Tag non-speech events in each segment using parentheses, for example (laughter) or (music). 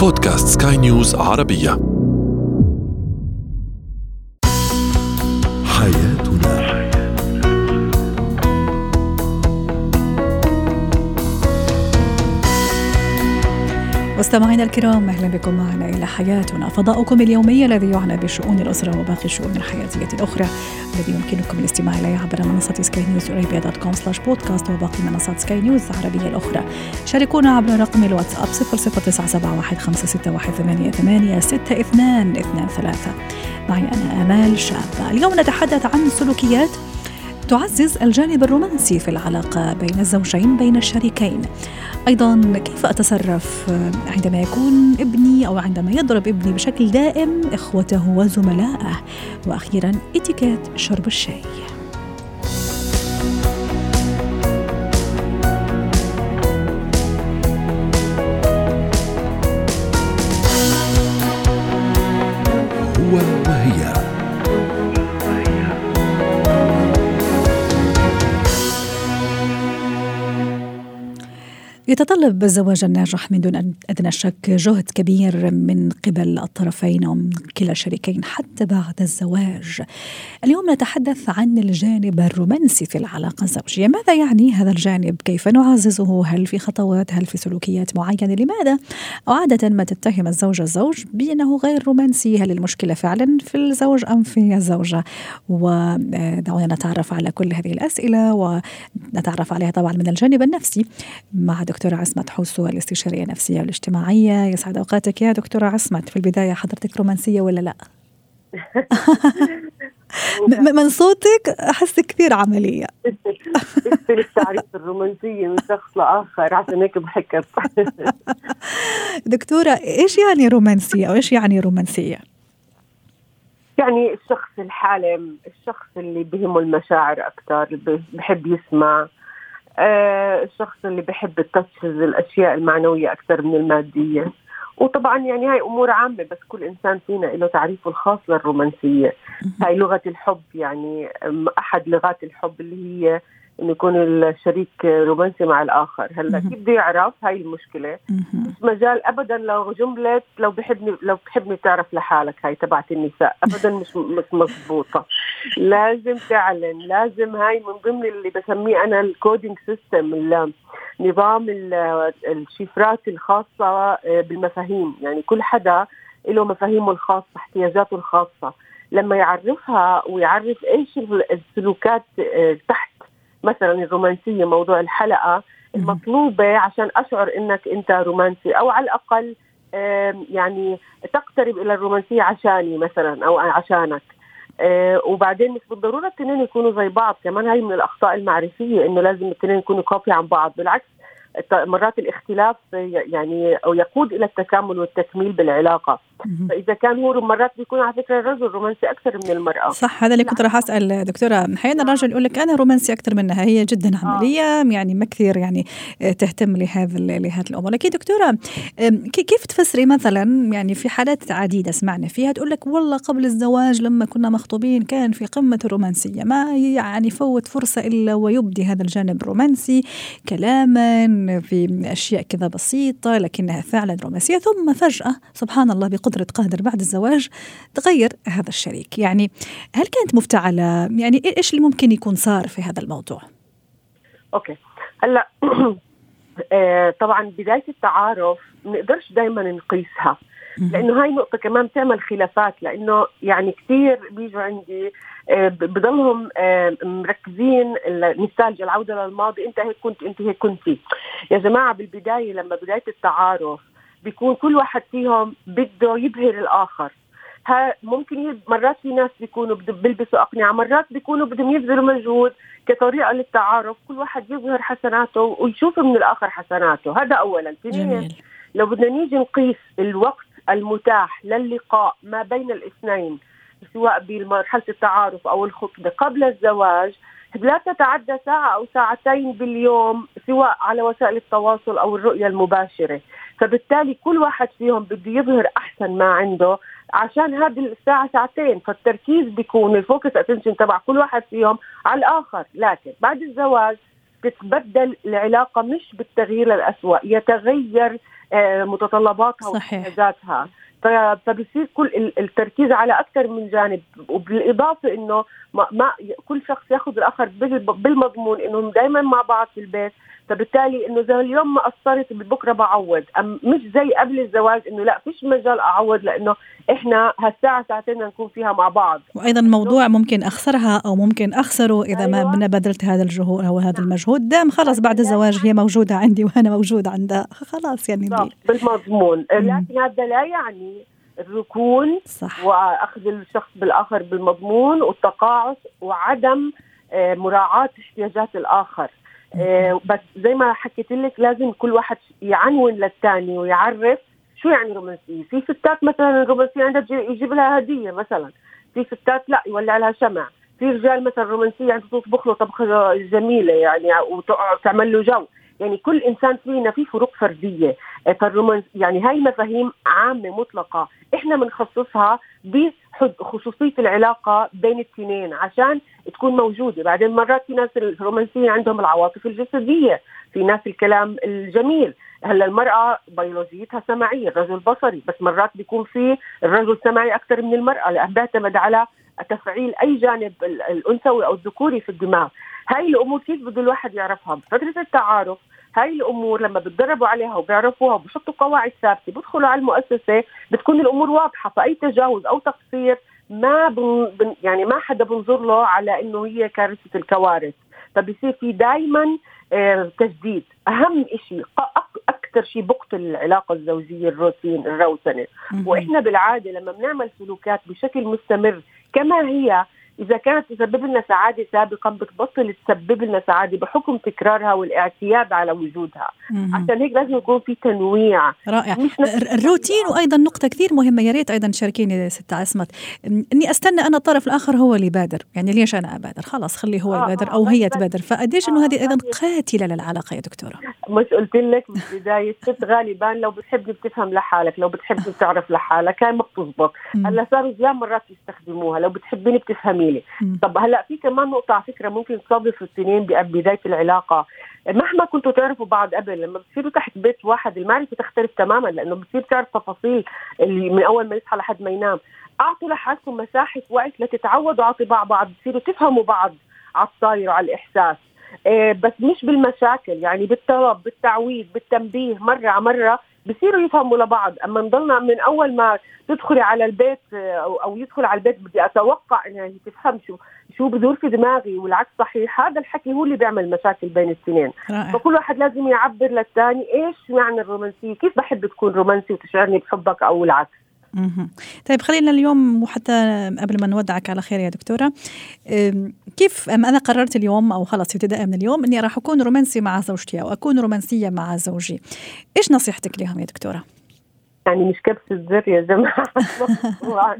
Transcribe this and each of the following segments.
بودكاست سكاي نيوز عربية. حياتنا مستمعينا الكرام أهلا بكم معنا إلى حياتنا. فضاؤكم اليومي الذي يعنى بشؤون الأسرة وباقي الشؤون الحياتية الأخرى الذي يمكنكم الاستماع إليه عبر منصة سكاي نيوز ارابيا dot com slash podcast وباقي منصات سكاي نيوز العربية الأخرى. شاركونا عبر رقم الواتساب 00971 معي أنا آمال شابه اليوم نتحدث عن سلوكيات تعزز الجانب الرومانسي في العلاقة بين الزوجين بين الشريكين. أيضا كيف أتصرف عندما يكون ابني أو عندما يضرب ابني بشكل دائم إخوته وزملائه؟ وأخيرا إتيكيت شرب الشاي. يتطلب الزواج الناجح من دون أدنى شك جهد كبير من قبل الطرفين ومن كلا الشريكين حتى بعد الزواج. اليوم نتحدث عن الجانب الرومانسي في العلاقة الزوجية، ماذا يعني هذا الجانب؟ كيف نعززه؟ هل في خطوات؟ هل في سلوكيات معينة؟ لماذا؟ أو عادة ما تتهم الزوجه الزوج بأنه غير رومانسي، هل المشكلة فعلا في الزوج أم في الزوجة؟ ودعونا نتعرف على كل هذه الأسئلة ونتعرف عليها طبعا من الجانب النفسي مع دكتورة عصمت حوسو الاستشارية النفسية والاجتماعية يسعد أوقاتك يا دكتورة عصمت في البداية حضرتك رومانسية ولا لا؟ (laughs) من صوتك أحس كثير عملية بختلف تعريف الرومانسية من شخص لآخر عشان هيك بحكت (laughs) دكتورة إيش يعني رومانسية أو إيش يعني رومانسية؟ يعني الشخص الحالم الشخص اللي بهمه المشاعر اللي بحب يسمع الشخص اللي بحب ال touches الأشياء المعنوية أكثر من المادية. وطبعا يعني هاي أمور عامة بس كل إنسان فينا له تعريفه الخاص للرومانسيه هاي لغة الحب يعني أحد لغات الحب اللي هي انه يكون الشريك رومانسي مع الآخر. هلا كيف بده يعرف؟ هاي المشكلة. مش مجال ابدا لو جملة لو بحبني لو بحبني تعرف لحالك هاي تبعت النساء. ابدا مش مش مضبوطة. لازم تعلن. لازم هاي من ضمن اللي بسميه أنا ال coding system نظام الشفرات الخاصة بالمفاهيم. يعني كل حدا له مفاهيمه الخاصة احتياجاته الخاصة. لما يعرفها ويعرف إيش السلوكات تحت مثلا الرومانسية موضوع الحلقة المطلوبة عشان أشعر إنك أنت رومانسي أو على الأقل يعني تقترب إلى الرومانسية عشاني مثلا أو عشانك. وبعدين مش بالضرورة الاثنين يكونوا زي بعض. كمان هاي من الأخطاء المعرفية إنه لازم الاثنين يكونوا copy عن بعض. بالعكس مرات الاختلاف يعني أو يقود إلى التكامل والتكميل بالعلاقة. فإذا كان هو مرات بيكون على فكرة الرجل رومانسي أكثر من المرأة. صح هذا اللي كنت راح أسأل دكتورة. أحيانا الرجل يقول لك أنا رومانسي أكثر منها هي جدا عملية آه. يعني ما كثير يعني تهتم لهذا لهذه الأمور. لكن دكتورة كيف تفسري مثلا يعني في حالات عديدة سمعنا فيها تقول لك والله قبل الزواج لما كنا مخطوبين كان في قمة الرومانسية ما يعني فوت فرصة إلا ويبدي هذا الجانب الرومانسي كلاما في أشياء كذا بسيطة لكنها فعلا رومانسية. ثم فجأة سبحان الله بقدره قادر بعد الزواج تغير هذا الشريك. يعني هل كانت مفتعلة؟ يعني إيش اللي ممكن يكون صار في هذا الموضوع؟ أوكي. هلأ (clears throat) طبعا بداية التعارف ما نقدرش دائما نقيسها لأنه هاي نقطة كمان بتعمل خلافات لأنه يعني كثير بيجوا عندي بضلهم مركزين النستالجيا العوده للماضي أنت هيك كنت أنت هيك كنتي. يا جماعة بالبداية لما بداية التعارف بيكون كل واحد فيهم بده يبهر الآخر. ها ممكن مرات في ناس بيكونوا بيلبسوا أقنعة مرات بيكونوا بدهم يبذلوا مجهود كطريقة للتعارف كل واحد يظهر حسناته ويشوف من الآخر حسناته. هذا اولا. ثانيا لو بدنا نيجي نقيس الوقت المتاح للقاء ما بين الاثنين سواء بمرحلة التعارف أو الخطبة قبل الزواج لا تتعدى ساعة أو ساعتين باليوم سواء على وسائل التواصل أو الرؤية المباشرة. فبالتالي كل واحد فيهم بده يظهر أحسن ما عنده عشان هذه الساعة ساعتين. فالتركيز بيكون ال focus attention تبع كل واحد فيهم على الآخر. لكن بعد الزواج تتبدل العلاقة مش بالتغيير الأسوأ يتغير متطلباتها صحيح. واحتياجاتها فبصير كل ال- التركيز على أكثر من جانب وبالإضافة إنه ما, ما كل شخص يأخذ الآخر بال- بالمضمون انهم دائما مع بعض في البيت. فبالتالي إنه اذا اليوم ما قصرت بكره بعوض. أم مش زي قبل الزواج إنه لا فيش مجال أعوض لإنه إحنا هالساعة ساعتين نكون فيها مع بعض. وأيضا الموضوع ممكن أخسرها أو ممكن أخسره إذا ما أيوة. أيوة. بذلت هذا الجهود أو هذا المجهود. دام خلص بعد الزواج هي موجودة عندي وأنا موجود عندها خلاص يعني بالضبط، بالمضمون. مم. لكن هذا لا يعني الركون صح. وأخذ الشخص بالآخر بالمضمون والتقاعس وعدم آه، مراعاة احتياجات الآخر. آه، بس زي ما حكيت لك لازم كل واحد يعنون للثاني ويعرف شو يعني رومانسية. في ستات مثلا الرومانسيه عندها يجيب لها هدية مثلا. في ستات لا يولع لها شمع. في رجال مثلا رومانسية عنده تطبخ له طبخة جميلة يعني وتقعد تعمل له جو. يعني كل إنسان فينا في فروق فردية. آه، فالرومانس يعني هاي مفاهيم عامة مطلقة. إحنا بنخصصها بخصوصيه العلاقة بين الاثنين عشان تكون موجودة. بعدين مرات في ناس الرومانسية عندهم العواطف الجسدية في ناس الكلام الجميل. هلأ المرأة بيولوجيتها سمعية الرجل بصري بس مرات بيكون في الرجل سمعي أكثر من المرأة لأن بيعتمد على تفعيل أي جانب ال- الأنثوي أو الذكوري في الدماغ. هاي الأمور كيف بده الواحد يعرفها؟ بفترة التعارف هاي الأمور لما بتدربوا عليها وبيعرفوها وبحطوا قواعد ثابتة بيدخلوا على المؤسسة بتكون الأمور واضحة فاي تجاوز أو تقصير ما بن بن- يعني ما حدا بنظر له على إنه هي كارثة الكوارث. فبصير في دائما تجديد. أهم شيء أكثر شيء بقتل العلاقة الزوجية الروتين الروتنه. وإحنا بالعادة لما بنعمل سلوكات بشكل مستمر كما هي إذا كانت تسبب لنا سعادة سابقا بتبطل تسبب لنا سعادة بحكم تكرارها والاعتياد على وجودها. مهم. عشان هيك لازم يكون في تنويع. رائع. مش الروتين وأيضا نقطة كثير مهمة. يا ريت أيضا تشاركيني ست عصمت. إني أستنى أنا الطرف الآخر هو اللي يبادر. يعني ليش أنا أبادر؟ خلاص خليه هو آه، يبادر آه، أو هي بس- تبادر. فقديش إنه آه، هذه أيضا هذه- قاتلة للعلاقة يا دكتورة؟ مش قلت لك بالبدايه الست غالبا لو بتحبي بتفهم لحالك لو بتحبي بتعرف لحالك هاي ما بتزبط. مم. هلأ صاروا زيان مرات يستخدموها. لو بتحبيني بتفهمي مم. طب هلا في كمان نقطة على فكرة ممكن تصادف الاثنين بدايه العلاقة. مهما كنتوا تعرفوا بعض قبل لما بتصيروا تحت بيت واحد المعرفة تختلف تماما لأنه بتصير تعرف تفاصيل اللي من أول ما يصحى لحد ما ينام. أعطوا لحالكم مساحة وقت لتتعودوا على طباع بعض تصيروا تفهموا بعض على الصاير وعلى الإحساس. إيه بس مش بالمشاكل يعني بالطلب بالتعويض بالتنبيه مرة على مرة. بصيروا يفهموا لبعض. أما نضلنا من أول ما تدخلي على البيت آه، أو أو يدخل على البيت بدي أتوقع انها هي تفهم شو شو بدور في دماغي والعكس صحيح. هذا الحكي هو اللي بيعمل مشاكل بين الاثنين فكل واحد لازم يعبر للثاني إيش معنى الرومانسية؟ كيف بحب تكون رومانسي وتشعرني بحبك أو العكس. طيب خلينا اليوم وحتى قبل ما نودعك على خير يا دكتورة كيف أم أنا قررت اليوم أو خلاص ابتداء من اليوم إني راح أكون رومانسي مع زوجتي أو أكون رومانسية مع زوجي. إيش نصيحتك لهم يا دكتورة؟ يعني مش كبسة زر يا جماعة. (laughs)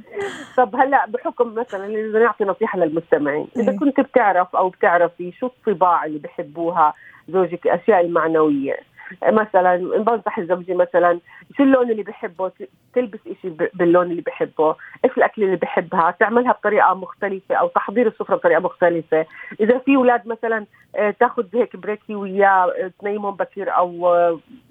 طب هلا بحكم مثلا إذا نعطي نصيحة للمستمعين إذا إيه. كنت بتعرف أو بتعرفي شو الطباع اللي بحبوها زوجك الأشياء المعنوية مثلا بنصح زوجي مثلا شو اللون اللي بحبه تلبس إشي باللون اللي بحبه إيش الأكل اللي بحبها تعملها بطريقة مختلفة أو تحضير السفرة بطريقة مختلفة. إذا في أولاد مثلا آه، تاخذ هيك break وياه آه، تنيمهم بكير أو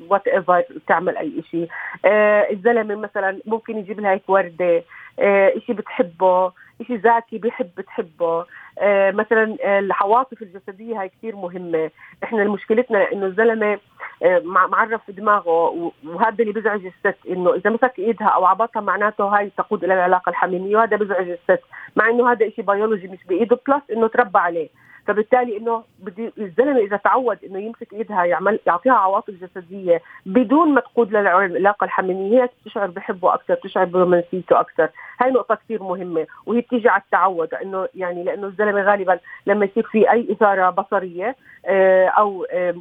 whatever تعمل أي شيء آه، الزلمة مثلا ممكن يجيب لها هيك وردة آه، إشي بتحبه. إشي ذكي بيحب بتحبه. آه، مثلا آه، العواطف الجسدية هاي كثير مهمة. إحنا مشكلتنا إنه الزلمة آه، مع- معرف في دماغه وهذا اللي بيزعج الست إنه إذا مسك إيدها أو عبطها معناته هاي تقود إلى العلاقة الحميمية وهذا بيزعج الست. مع إنه هذا شيء بيولوجي مش بإيده plus إنه تربى عليه. فبالتالي إنه بدي الزلمة إذا تعود إنه يمسك إيدها يعمل يعطيها عواطف جسدية بدون ما تقود للعلاقه الحميمية. هي بتشعر بحبه أكثر بتشعر برومانسيته أكثر. هاي نقطة كثير مهمة وهي بتيجي على التعود. إنه يعني لأنه الزلمة غالبا لما يصير في أي إثارة بصرية آه، أو آه،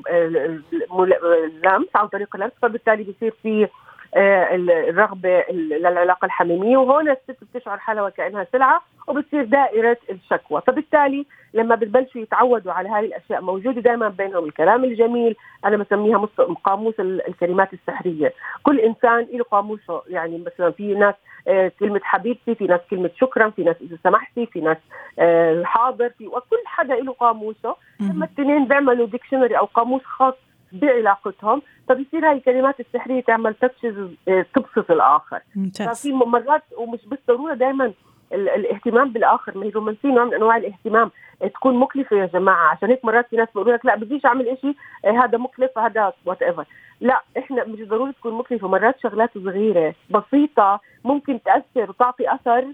مل- لمس عن طريق اللمس فبالتالي بصير في آه، الرغبة للعلاقة الحميمية وهون الست بتشعر حالها وكأنها سلعة وبتصير دائرة الشكوى. فبالتالي لما بتبلشوا يتعودوا على هذه الأشياء موجودة دائما بينهم الكلام الجميل أنا بسميها قاموس ال- الكلمات السحرية. كل إنسان له قاموسه. يعني مثلا في ناس آه، كلمة حبيبتي في ناس كلمة شكرا في ناس إذا سمحتي في ناس آه، حاضر في وكل حدا له قاموسه. لما. الاثنين بيعملوا dictionary أو قاموس خاص بعلاقتهم. فبصير هاي الكلمات السحرية تعمل touches تبسط الآخر. ممتاز. ففي مرات ومش بالضروره دائما الاهتمام بالآخر. ما هي الرومانسيه نوع من أنواع الاهتمام. تكون مكلفة يا جماعة. عشان هيك مرات في ناس بيقولوا لك لا بديش أعمل شيء هذا مكلف هذا whatever لا إحنا مش ضروري تكون مكلفة. مرات شغلات صغيرة بسيطة ممكن تأثر وتعطي أثر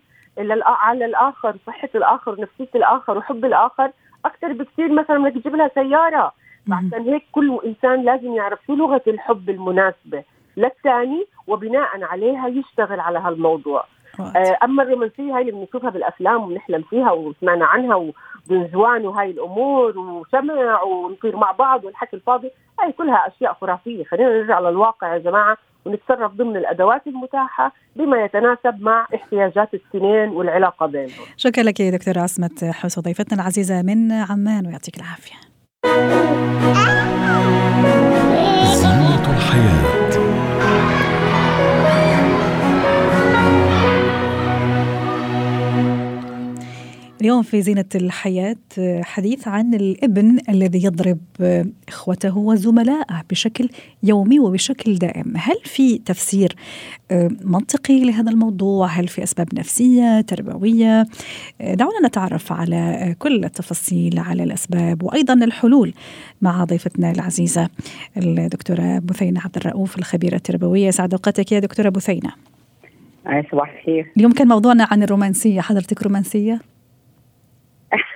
على الآخر صحة الآخر ونفسيه الآخر وحب الآخر. أكثر بكثير مثلا إنك تجيب لها سيارة. عشان هيك كل إنسان لازم يعرف شو لغة الحب المناسبة للثاني وبناء عليها يشتغل على هالموضوع آه أما الرومانسيه هاي اللي بنشوفها بالأفلام وبنحلم فيها وسمعنا عنها وبنزوان وهاي الأمور وسمع ونطير مع بعض والحكي الفاضي هاي كلها أشياء خرافية خلينا نرجع للواقع يا جماعة ونتصرف ضمن الأدوات المتاحة بما يتناسب مع احتياجات الاثنين والعلاقة بينهم. شكرا لك يا دكتورة عصمت حسن ضيفتنا العزيزة من عمان ويعطيك العافية. زينة اليوم في زينة الحياة حديث عن الابن الذي يضرب إخوته وزملائه بشكل يومي وبشكل دائم. هل في تفسير منطقي لهذا الموضوع؟ هل في أسباب نفسية تربوية؟ دعونا نتعرف على كل التفاصيل على الأسباب وأيضا الحلول مع ضيفتنا العزيزة الدكتورة بثينة عبد الرؤوف الخبيرة التربوية. سعد أوقاتك يا دكتورة بثينة. صباح الخير. اليوم كان موضوعنا عن الرومانسية. حضرتك رومانسية؟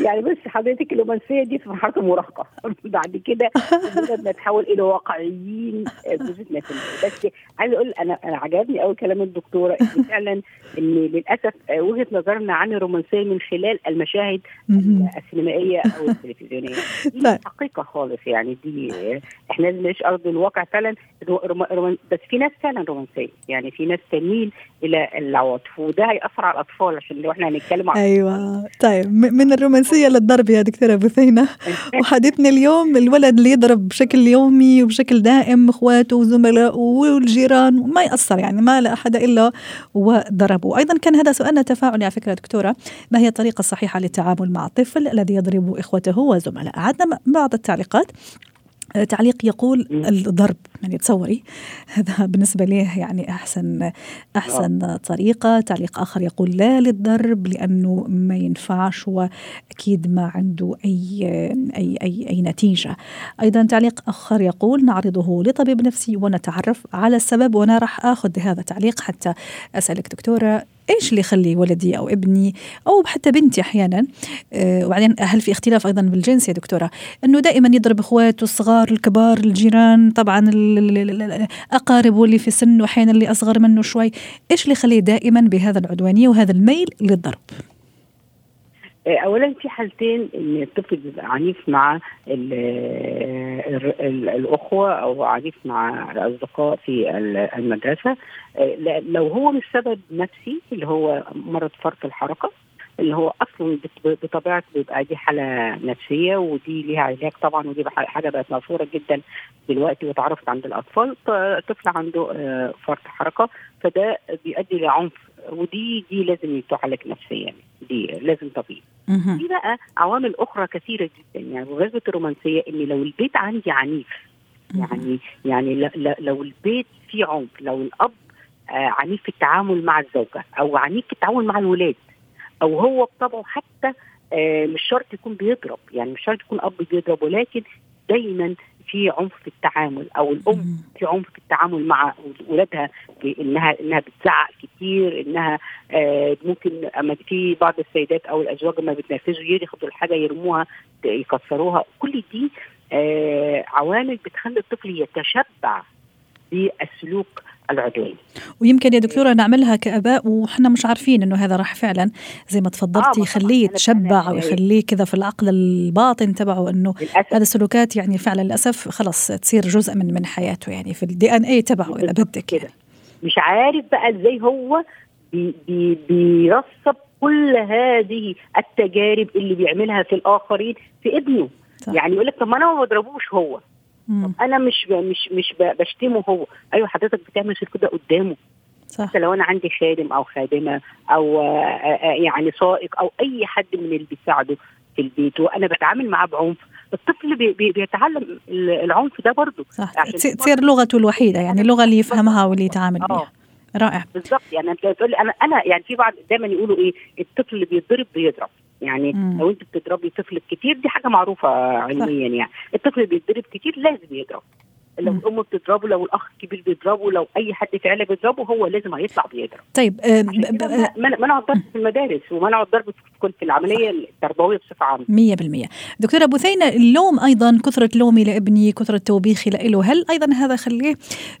يعني بس حضرتك الرومانسية دي في مرحلة المراهقة. (laughs) بعد كده نتحول إلى واقعيين بوجودنا في بس عايزه أقول أنا أنا عجبني قوي كلام الدكتورة إن (laughs) فعلا إن للأسف وجهة نظرنا عن الرومانسية من خلال المشاهد السينمائية أو (laughs) التلفزيونية. دي حقيقة خالص يعني دي إحنا لازم نعيش أرض الواقع فعلا. بس في ناس فعلا رومانسية. يعني في ناس تميل إلى العواطف وده هيأثر على الأطفال عشان لو إحنا هنتكلم عن أيوه. طيب من الرومانسية للضرب يا دكتورة بثينه (laughs) وحديثنا اليوم الولد اللي يضرب بشكل يومي وبشكل دائم إخواته وزملائه والجيران وما يأثر يعني ما لا أحد إلا وضربه. أيضا كان هذا سؤالنا تفاعلي على فكرة دكتورة. ما هي الطريقة الصحيحة للتعامل مع الطفل الذي يضرب إخوته وزملائه عندنا بعض التعليقات. تعليق يقول الضرب يعني تصوري هذا بالنسبة ليه يعني أحسن أحسن طريقة. تعليق آخر يقول لا للضرب لأنه ما ينفعش وأكيد ما عنده أي أي أي, أي نتيجة. أيضا تعليق آخر يقول نعرضه لطبيب نفسي ونتعرف على السبب وأنا راح أخذ هذا التعليق. حتى أسألك دكتورة إيش اللي يخلي ولدي أو ابني أو حتى بنتي أحيانا أه وبعدين هل في اختلاف أيضا بالجنس يا دكتورة؟ إنه دائما يضرب إخواته الصغار الكبار الجيران طبعا اقاربه اللي في سنه واحيانا اللي أصغر منه شوي. إيش اللي يخليه دائما بهذا العدوانية وهذا الميل للضرب؟ اولا في حالتين إن الطفل بيبقى عنيف مع ال ال ال الأخوة أو عنيف مع الأصدقاء في المدرسة. لو هو مش سبب نفسي اللي هو مرض فرط الحركة اللي هو أصلا بطبيعته بيبقى دي حالة نفسية ودي ليها علاج طبعا ودي حاجة بقت مشهوره جدا دلوقتي وتعرفت عند الأطفال. طفل عنده فرط حركة فده بيؤدي لعنف ودي دي لازم تعالج نفسيا. دي لازم طبيب في بقى عوامل أخرى كثيرة جدا. يعني بمناسبه الرومانسية إن لو البيت عندي عنيف يعني يعني لو البيت فيه عنف لو الأب عنيف في التعامل مع الزوجة أو عنيف في التعامل مع الولاد أو هو بطبعه حتى مش شرط يكون بيضرب يعني مش شرط يكون أب بيضرب ولكن دايما في عنف في التعامل أو الأم في عنف في التعامل مع اولادها إنها إنها بتزعق كتير إنها آه ممكن أما في بعض السيدات أو الأزواج لما بتنرفزوا ياخدوا الحاجة يرموها يكسروها. كل دي آه عوامل بتخلي الطفل يتشبع بالسلوك العدواني. ويمكن يا دكتورة نعملها كأباء وحنا مش عارفين إنه هذا راح فعلا. زي ما تفضلتي آه يخليه يتشبع ويخليه كذا في العقل الباطن تبعه إنه هذه السلوكات يعني فعلا للأسف خلص تصير جزء من من حياته يعني في ال DNA تبعه إذا بدك كده. مش عارف بقى إزاي هو بي بي بيرسب كل هذه التجارب اللي بيعملها في الآخرين في ابنه. صح. يعني يقول لك طب ما أنا ما بضربوش هو. طب أنا مش مش مش بشتمه هو. أيوه حضرتك بتعمل كده قدامه. صح. حتى لو أنا عندي خادم أو خادمة أو يعني سائق أو أي حد من اللي بيساعده في البيت وأنا بتعامل معاه بعنف الطفل بي بي بيتعلم العنف ده برضه. صح. تصير لغته الوحيدة يعني اللغة اللي يفهمها واللي يتعامل بها آه. رائع. بالظبط. يعني أنت بتقول لي أنا أنا يعني في بعض دايما يقولوا إيه الطفل اللي بيتضرب بيضرب. يعني مم. لو انت بتضربي طفل كتير دي حاجة معروفة علميا يعني. الطفل بيتضرب كتير لازم يضرب. لو الأم بتضربه لو الأخ الكبير بيضربه لو أي حد في العيله بيضربه هو لازم هيطلع بيضرب. طيب منع الضرب في المدارس ومنع الضرب في في العملية التربوية بصفة عامة. 100% دكتورة بثينه اللوم أيضا كثرة لومي لابني كثرة توبيخي له. هل أيضا هذا خليه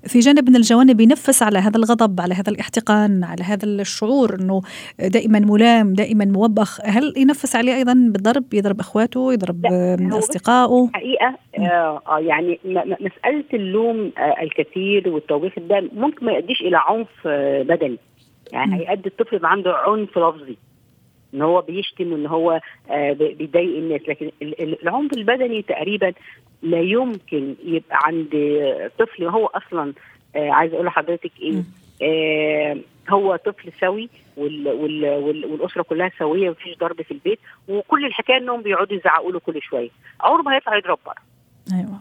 في جانب من الجوانب ينفس على هذا الغضب على هذا الاحتقان على هذا الشعور إنه دائما ملام دائما موبخ؟ هل ينفس عليه أيضا بالضرب يضرب أخواته يضرب أصدقائه؟ حقيقة آه يعني مسألة اللوم آه الكثير والتوبيخ ده ممكن ما يؤديش إلى عنف آه بدني. يعني هيؤدي الطفل يبقى عنده عنف لفظي. إن هو بيشتم ان هو آه بيضايق الناس. لكن العنف البدني تقريبا لا يمكن يبقى عند طفل. هو أصلا عايز أقول لحضرتك إيه؟ آه هو طفل سوي وال وال وال والأسرة كلها سوية مفيش ضرب في البيت. وكل الحكاية إنهم بيقعدوا يزعقوا له كل شوية. عمره ما هيطلع يضرب بره. أيوه.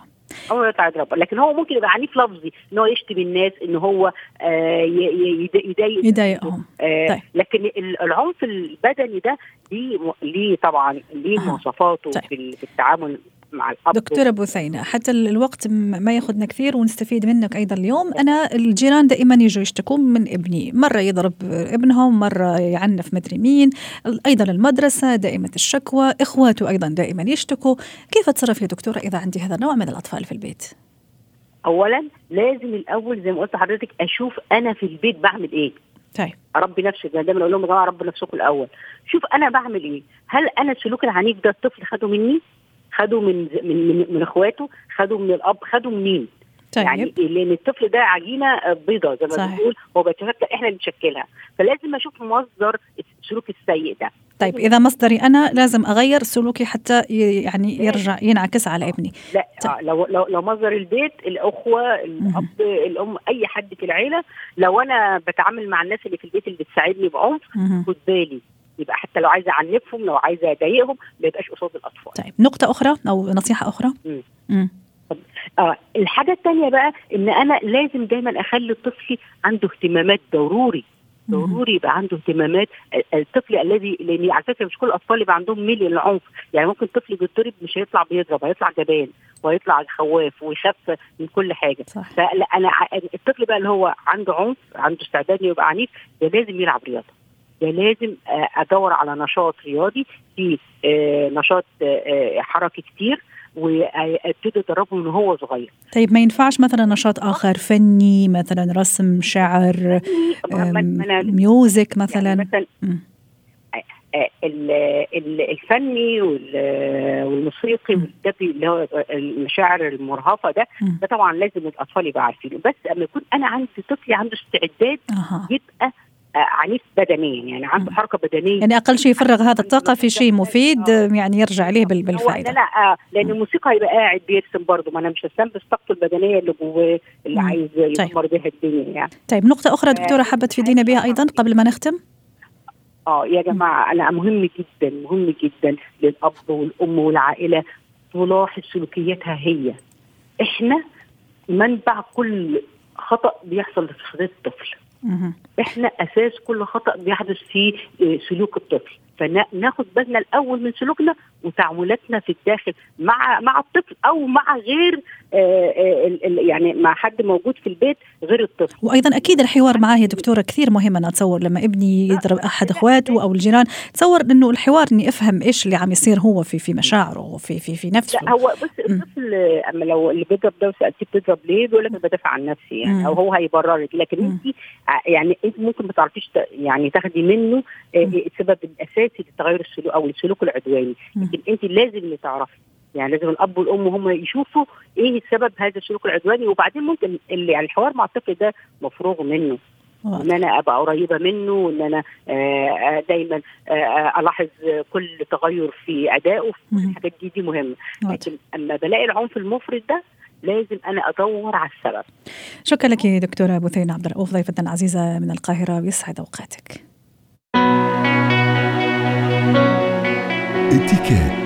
عمره يطلع يضرب لكن هو ممكن يبقى عنيف لفظي إن هو يشتم الناس إن هو آه يضايق يضايقهم آه طيب. لكن العنف البدني ده ليه ليه طبعا ليه. مواصفاته طيب. في التعامل مع الاب دكتورة بوثينة حتى الوقت ما ياخذنا كثير ونستفيد منك أيضا اليوم. أنا الجيران دائما يجوا يشتكون من ابني. مرة يضرب ابنهم مرة يعنف مدري مين. أيضا المدرسة دائمه الشكوى. إخواته أيضا دائما يشتكوا. كيف أتصرف يا دكتورة إذا عندي هذا النوع من الأطفال في البيت؟ اولا لازم الأول زي ما قلت لحضرتك أشوف أنا في البيت بعمل إيه. طيب. اربي نفسي دايما أقول لهم يا جماعة ربوا نفسكم الأول. شوف أنا بعمل إيه. هل أنا السلوك العنيف ده الطفل خده مني؟ خدوا من من من, من اخواته خدوا من الأب خدوا منين؟ طيب. يعني لأن الطفل ده عجينة بيضة زي ما بنقول هو بيتشكل إحنا اللي بنشكلها. فلازم أشوف مصدر السلوك السيء ده. طيب إذا مصدري أنا لازم أغير سلوكي حتى يعني يرجع ينعكس على ابني. لا طيب. لو لو لو مصدر البيت الأخوة الأب الأم أي حد في العيلة لو أنا بتعامل مع الناس اللي في البيت اللي بتساعدني بعنف خد بالي. يبقى حتى لو عايزة أعنفهم لو عايزة أضايقهم ما يبقاش قصاد الأطفال. طيب نقطة أخرى أو نصيحة أخرى؟ امم آه الحاجة الثانية بقى إن أنا لازم دايما أخلي الطفل عنده اهتمامات ضروري. ضروري يبقى عنده اهتمامات. الطفل الذي لأن على فكرة مش كل الأطفال يبقى عندهم ميل للعنف يعني ممكن طفل بيضطرب مش هيطلع بيضرب هيطلع جبان وهيطلع خواف ويخاف من كل حاجة. صح. فلا أنا الطفل بقى اللي هو عنده عنف عنده استعداد يبقى عنيف ده لازم يلعب رياضة. ده لازم أدور على نشاط رياضي. في نشاط حركي كتير وأبتدي أدربه من هو صغير. طيب ما ينفعش مثلا نشاط آخر فني مثلا رسم شعر ميوزك مثلا يعني مثلا؟ الفني والموسيقي والدبي اللي هو المشاعر المرهفة ده ده طبعا لازم الأطفال يبقوا عارفينه. بس أما يكون أنا عندي طفل عنده استعداد. يبقى عنيف بدنيا يعني عنده حركة بدنية. يعني أقل شيء يفرغ هذا الطاقة في شيء (laughs) مفيد يعني يرجع عليه بالفائدة. لا لا لأن الموسيقى هيبقى قاعد بيرسم برضه ما أنا مش هستنبس طاقته البدنية اللي جواه اللي. عايز يدمر بها الدنيا يعني. طيب نقطة أخرى دكتورة حابة تفيدينا بها أيضا قبل ما نختم؟ آه يا جماعة أنا مهم جدا مهم جدا للأب والأم والعائلة تلاحظ سلوكياتها هي. إحنا منبع كل خطأ بيحصل في الطفل. إحنا أساس كل خطأ بيحدث في سلوك الطفل. فناخد بالنا الأول من سلوكنا وتعاملاتنا في الداخل مع مع الطفل أو مع غير آه، آه، يعني مع حد موجود في البيت غير الطفل وأيضا أكيد الحوار معاه يا دكتورة كثير مهم أنا أتصور لما ابني يضرب أحد أخواته أو الجيران تصور إنه الحوار إني أفهم إيش اللي عم يصير هو في في مشاعره وفي في في نفسه لا هو بص الطفل أما لو اللي بيضرب ده وسألتيه بتضرب ليه بيقول لك بدافع عن نفسي مم. يعني أو هو هيبررك لكن. انت يعني انت ممكن ما تعرفيش يعني تاخدي منه آه،. السبب الاساسي لتغير السلوك أو السلوك العدواني. لكن أنت لازم تعرفي يعني لازم الأب والأم هم يشوفوا إيه سبب هذا السلوك العدواني. وبعدين ممكن اللي يعني الحوار مع الطفل ده مفروغ منه. إن أنا أبقى قريبة منه وإن أنا آه، آه، دايما آه، آه، ألاحظ كل تغير في أدائه. الحاجات دي دي مهمة. لكن أما بلاقي العنف المفرط ده لازم أنا أدور على السبب. شكرا لك دكتورة بثين عبد الرؤوف ضيفتنا العزيزة من القاهرة ويسعد أوقاتك. Etiquette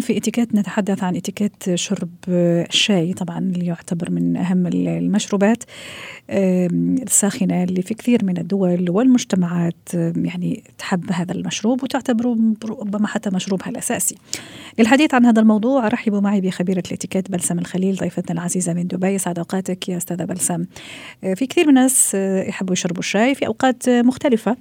اليوم في اتيكيت نتحدث عن اتيكيت شرب الشاي طبعا اللي يعتبر من أهم المشروبات الساخنة اللي في كثير من الدول والمجتمعات يعني تحب هذا المشروب وتعتبره ربما حتى مشروبها الأساسي. للحديث عن هذا الموضوع رحبوا معي بخبيرة الاتيكيت بلسم الخليل ضيفتنا العزيزة من دبي سعد أوقاتك يا أستاذة بلسم. في كثير من الناس يحبوا يشربوا الشاي في أوقات مختلفة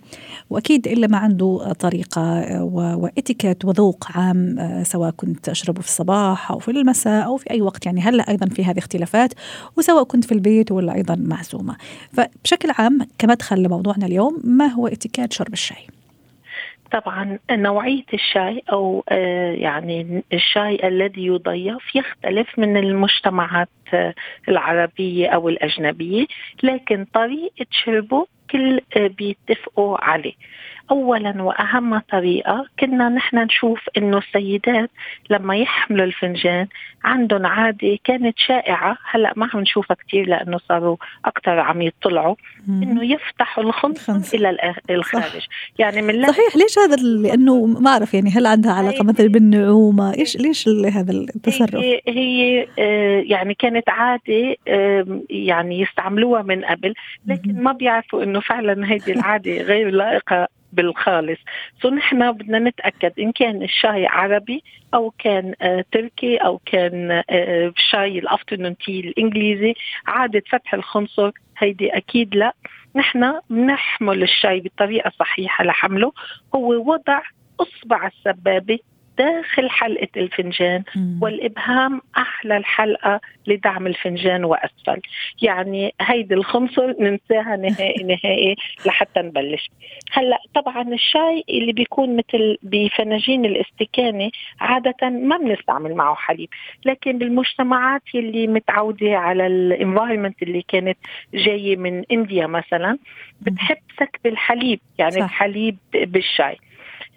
وأكيد إلا ما عنده طريقة واتيكيت وذوق عام سواء كنت اشربه في الصباح أو في المساء أو في أي وقت يعني هلأ أيضا في هذه اختلافات وسواء كنت في البيت ولا أيضا معزومة. فبشكل عام كمدخل لموضوعنا اليوم ما هو اتيكيت شرب الشاي؟ طبعا نوعية الشاي أو يعني الشاي الذي يضيف يختلف من المجتمعات العربية أو الأجنبية لكن طريقة شربه كل بيتفقوا عليه. اولا وأهم طريقة كنا نحن نشوف إنه السيدات لما يحملوا الفنجان عندهم عادة كانت شائعة. هلأ ما عم نشوفها كثير لأنه صاروا أكثر عم يطلعوا إنه يفتحوا الخنصر إلى الخارج صح. يعني من صحيح. ليش هذا لأنه ما أعرف يعني هل عندها علاقة مثلا بالنعومة؟ إيش ليش هذا التصرف؟ هي, هي آه، يعني كانت عادة يعني يستعملوها من قبل لكن ما بيعرفوا إنه فعلا هذه العادة غير لائقة بالخالص. so نحن بدنا نتأكد إن كان الشاي عربي أو كان آه تركي أو كان آه شاي ال afternoon tea الإنجليزي. عادة فتح الخنصر هيدي أكيد لا. نحن بنحمل الشاي بطريقة صحيحة لحمله. هو وضع أصبع السبابة داخل حلقة الفنجان والإبهام أحلى الحلقة لدعم الفنجان وأسفل. يعني هيدي الخمسة ننساها نهائي (laughs) نهائي لحتى نبلش. هلأ طبعا الشاي اللي بيكون مثل بفناجين الاستكانة عادة ما بنستعمل معه حليب. لكن بالمجتمعات اللي متعودة على الانفايرمنت اللي كانت جاية من انديا مثلا بتحب سكب الحليب يعني صح. الحليب بالشاي.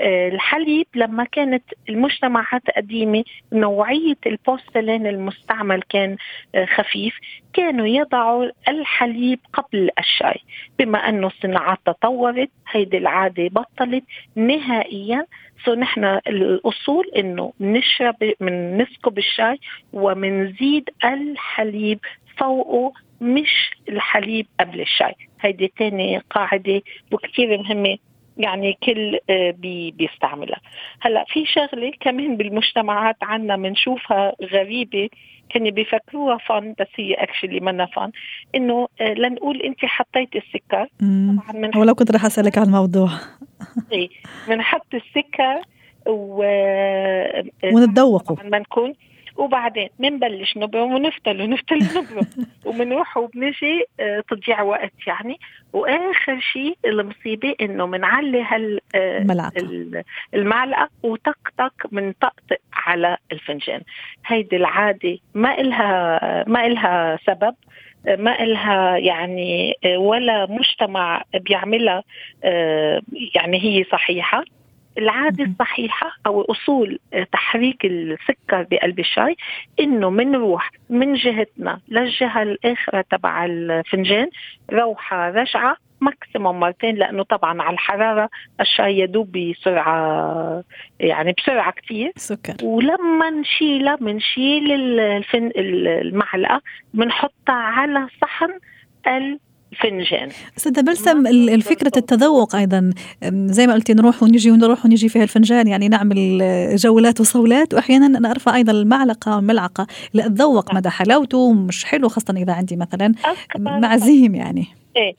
الحليب لما كانت المجتمعات قديمة نوعية البورسلين المستعمل كان آه، خفيف. كانوا يضعوا الحليب قبل الشاي. بما أنه الصناعات تطورت هيدي العادة بطلت نهائيا. so نحن الأصول إنه نشرب من نسكب الشاي ومنزيد الحليب فوقه مش الحليب قبل الشاي. هيدي تاني قاعدة وكثير مهمة. يعني كل آه، بي بيستعملها. هلأ في شغلة كمان بالمجتمعات عنا بنشوفها غريبة كانوا بيفكروها فن بس هي اكشلي منا فن إنه آه، لنقول أنت حطيتي السكر. طبعا ولو كنت رح أسألك عن الموضوع. (laughs) إيه بنحط السكر و آه، ونتذوقه ما نكون وبعدين بنبلش نبرم ونفتل ونفتل (laughs) ونبرم وبنروح وبنجي آه، تضيع وقت يعني. وآخر شيء المصيبة إنه بنعلي هال آه، المعلقه وطقطق بنطقطق على الفنجان. هيدي العادة ما إلها ما إلها سبب ما إلها يعني آه، ولا مجتمع بيعملها يعني هي صحيحة. العادة الصحيحة أو أصول تحريك السكر بقلب الشاي إنه منروح من جهتنا للجهة الآخرة تبع الفنجان روحة رجعة ماكسيموم مرتين لأنه طبعا على الحرارة الشاي يدوب بسرعة يعني بسرعة كثير سكر. ولما نشيلها بنشيل المعلقة بنحطها على صحن فنجان أستاذة بلسم الفكرة التذوق أيضا زي ما قلتي نروح ونجي ونروح ونجي في الفنجان يعني نعمل جولات وصولات وأحيانا أنا أرفع أيضا المعلقة والملعقة لأتذوق مدى حلاوته مش حلو خاصة إذا عندي مثلا معزيم يعني. إيه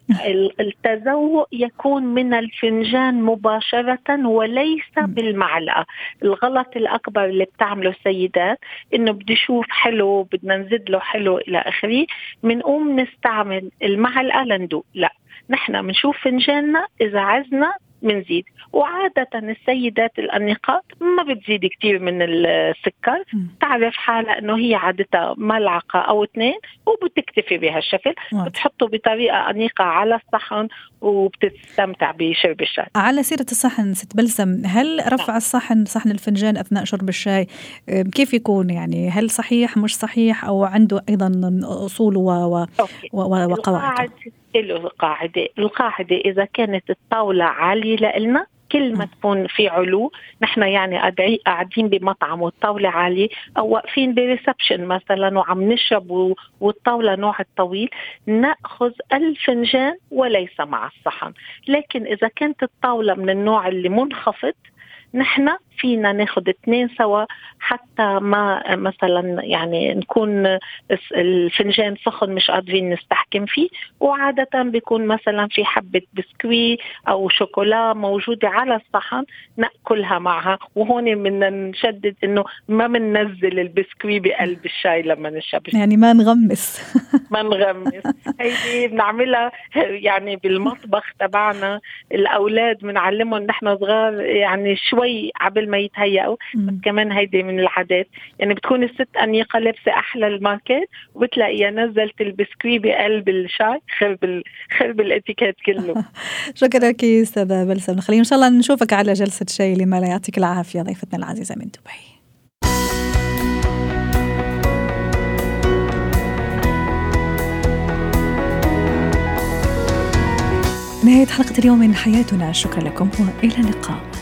التذوق يكون من الفنجان مباشرة وليس بالمعلقة. الغلط الأكبر اللي بتعمله السيدات إنه بدي أشوف حلو بدنا نزيد له حلو إلى آخره بنقوم نستعمل المعلقة لندوق. لا نحن بنشوف فنجاننا إذا عزنا بنزيد وعادة السيدات الأنيقات ما بتزيد كثير من السكر. تعرف حالها أنه هي عادتها ملعقة أو اثنين وبتكتفي بهالشكل بتحطه بطريقة أنيقة على الصحن وبتستمتع بشرب الشاي. على سيرة الصحن ست بلسم هل رفع نعم. الصحن صحن الفنجان أثناء شرب الشاي كيف يكون يعني؟ هل صحيح مش صحيح؟ أو عنده أيضا أصول و... و... وقواعد؟ له قاعدة القاعدة إذا كانت الطاولة عالية لإلنا كل ما تكون في علو نحن يعني قاعدين بمطعم والطاولة عالية أو واقفين بريسبشن مثلا وعم نشرب والطاولة نوع الطويل نأخذ الفنجان وليس مع الصحن. لكن إذا كانت الطاولة من النوع اللي منخفض نحن فينا ناخذ اثنين سوا حتى ما مثلا يعني نكون الفنجان سخن مش قادرين نستحكم فيه وعادة بيكون مثلا في حبة بسكوي أو شوكولا موجودة على الصحن نأكلها معها وهون بدنا نشدد إنه ما بننزل البسكوي بقلب الشاي لما نشرب. يعني ما نغمس. (laughs) ما نغمس. هيدي بنعملها يعني بالمطبخ تبعنا. الأولاد بنعلمهم نحن صغار يعني شوي قبل ما يتهيئوا بس كمان هيدي من العادات. يعني بتكون الست أنيقة لابسة أحلى الماركات وبتلاقيها نزلت البسكوي بقلب الشاي خرب (laughs) خرب الإتيكيت كله. (laughs) شكرا لك أستاذة بلسم. خلينا إن شاء الله نشوفك على جلسة شاي لما لا يعطيك العافية ضيفتنا العزيزة من دبي. نهاية حلقة اليوم من حياتنا. شكرا لكم وإلى اللقاء.